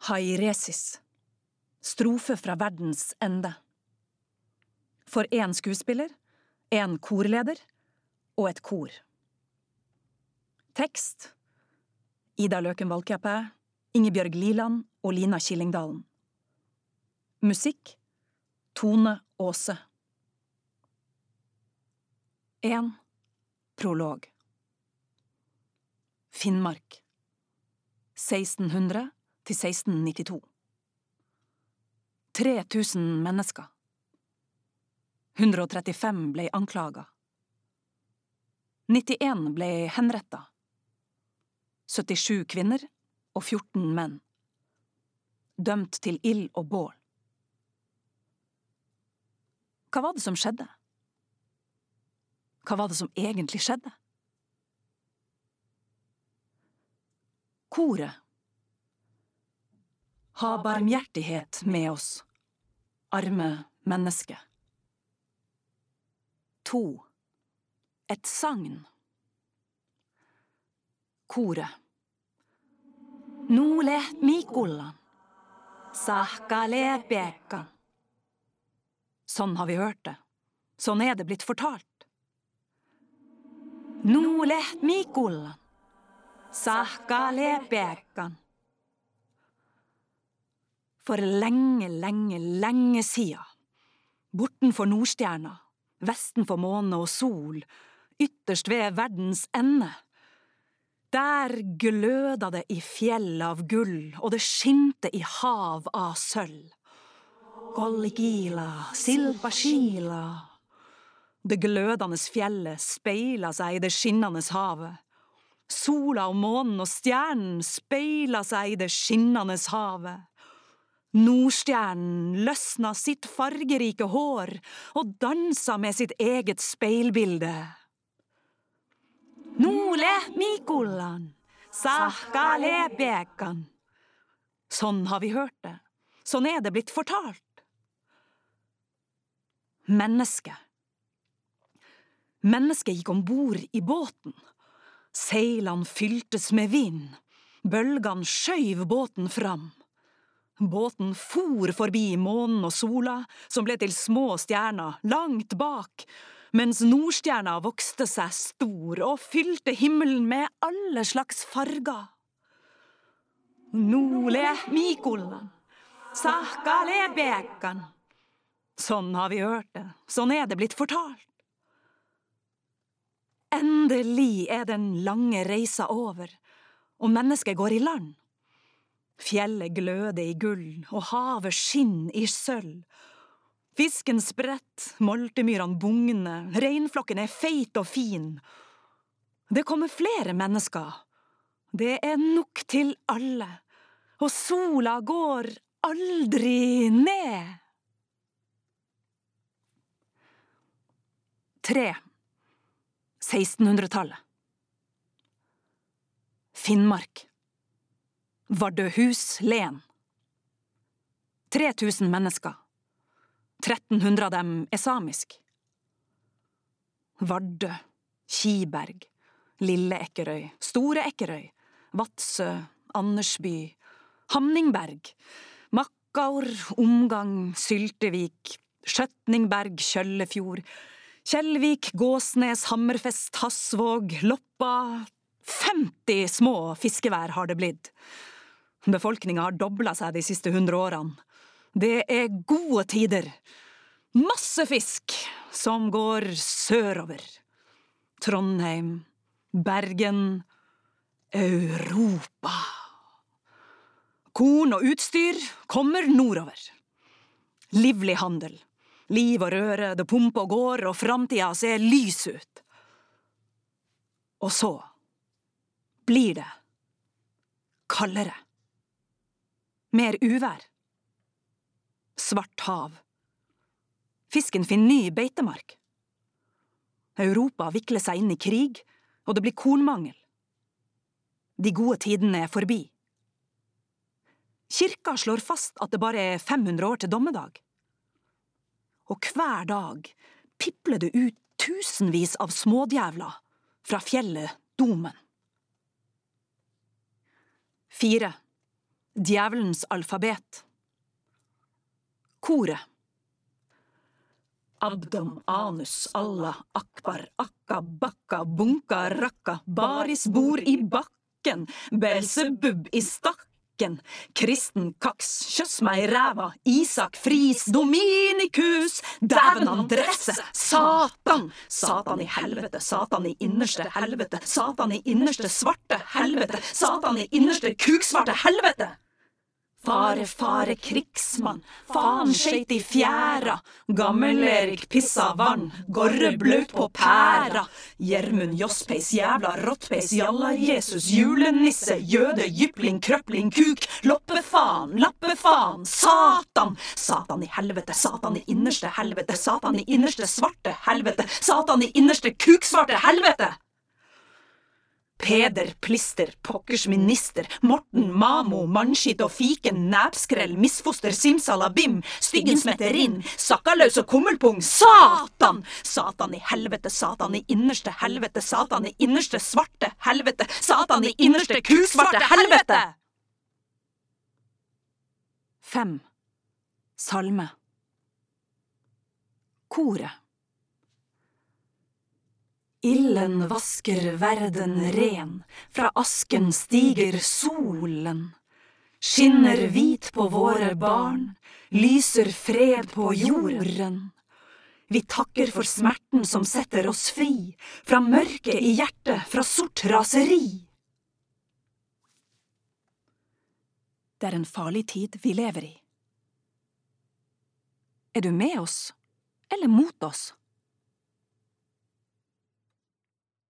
Hairesis. Strofe fra verdens ende. For én skuespiller, én korleder og et kor. Tekst Ida Løken Valkeapää, Ingebjørg Liland og Lina Killingdalen. Musikk Tone Aase. 1. Prolog Finnmark 1600 til 1692 3000 mennesker. 135 ble anklaga 91 ble henretta 77 kvinner og 14 menn. Dømt til ild og bål. Hva var det som skjedde? Hva var det som egentlig skjedde? Koret Ha barmhjertighet med oss, arme menneske. To. Et sagn. Koret Nole Mikullan Sahkale Bekan Sånn har vi hørt det. Sånn er det blitt fortalt. Nole Mikullan Sahkale Bekan For lenge, lenge, lenge sia, bortenfor Nordstjerna, vestenfor måne og sol, ytterst ved verdens ende, der gløda det i fjell av gull, og det skinte i hav av sølv. Golligila, silpashila. Det glødende fjellet speila seg i det skinnende havet. Sola og månen og stjernen speila seg i det skinnende havet. Nordstjernen løsna sitt fargerike hår og dansa med sitt eget speilbilde. Nole Mikolan, Sahkale Bekan. Sånn har vi hørt det. Sånn er det blitt fortalt. Mennesket. Mennesket gikk om bord i båten. Seilene fyltes med vind. Bølgene skjøv båten fram. Båten for forbi månen og sola, som ble til små stjerner langt bak, mens Nordstjerna vokste seg stor og fylte himmelen med alle slags farger. Nole Mikolan, Sakale Bekan. Sånn har vi hørt det, sånn er det blitt fortalt. Endelig er den lange reisa over, og mennesket går i land. Fjellet gløder i gull, og havet skinner i sølv. Fisken spredt, moltemyrene bugner, reinflokken er feit og fin. Det kommer flere mennesker. Det er nok til alle, og sola går aldri ned. Tre. 1600-tallet. Finnmark. Vardøhus, Len. 3000 mennesker. 1300 av dem er samisk. Vardø, Kiberg, Lille Ekkerøy, Store Ekkerøy, Vadsø, Andersby, Hamningberg, Makkaur, Omgang, Syltevik, Skjøtningberg, Kjøllefjord, Kjellvik, Gåsnes, Hammerfest, Hasvåg, Loppa 50 små fiskevær har det blitt. Befolkninga har dobla seg de siste hundre årene. Det er gode tider. Masse fisk som går sørover. Trondheim, Bergen, Europa. Korn og utstyr kommer nordover. Livlig handel. Liv og røre, det pumper og går, og framtida ser lys ut. Og så blir det kaldere. Mer uvær. Svart hav. Fisken finner ny beitemark. Europa vikler seg inn i krig, og det blir kornmangel. De gode tidene er forbi. Kirka slår fast at det bare er 500 år til dommedag. Og hver dag pipler det ut tusenvis av smådjævler fra fjellet Domen. Fire. Djevelens alfabet. Koret. Abdom, anus, Allah, akbar, akka, bakka, bunka, rakka, baris bor i bakken, Belsebub i stakken, kristen kaks, kjøss meg i ræva, Isak Friis, Dominikus, dæven Andresse, Satan, Satan i helvete, Satan i innerste helvete, Satan i innerste svarte helvete, Satan i innerste kuksvarte helvete! Fare, fare, krigsmann, faen skøyt i fjæra, Gammel-Erik pissa vann, Gorre blaut på pæra, Gjermund Josspeis, jævla råttpeis, jalla Jesus, julenisse, jøde, jypling, krøpling, kuk, loppefaen, lappefaen, satan, satan i helvete, satan i innerste helvete, satan i innerste svarte helvete, satan i innerste kuksvarte helvete! Peder, Plister, Pokkers minister, Morten, Mamo, mannskitt og fiken, næpskrell, misfoster, simsalabim, styggen smetter inn, sakkaløs og kummelpung, satan! Satan i helvete, satan i innerste helvete, satan i innerste svarte helvete, satan i innerste kusvarte helvete! Fem. Salme. Koret. Ilden vasker verden ren, fra asken stiger solen. Skinner hvit på våre barn, lyser fred på jorden. Vi takker for smerten som setter oss fri, fra mørket i hjertet, fra sort raseri. Det er en farlig tid vi lever i. Er du med oss, eller mot oss?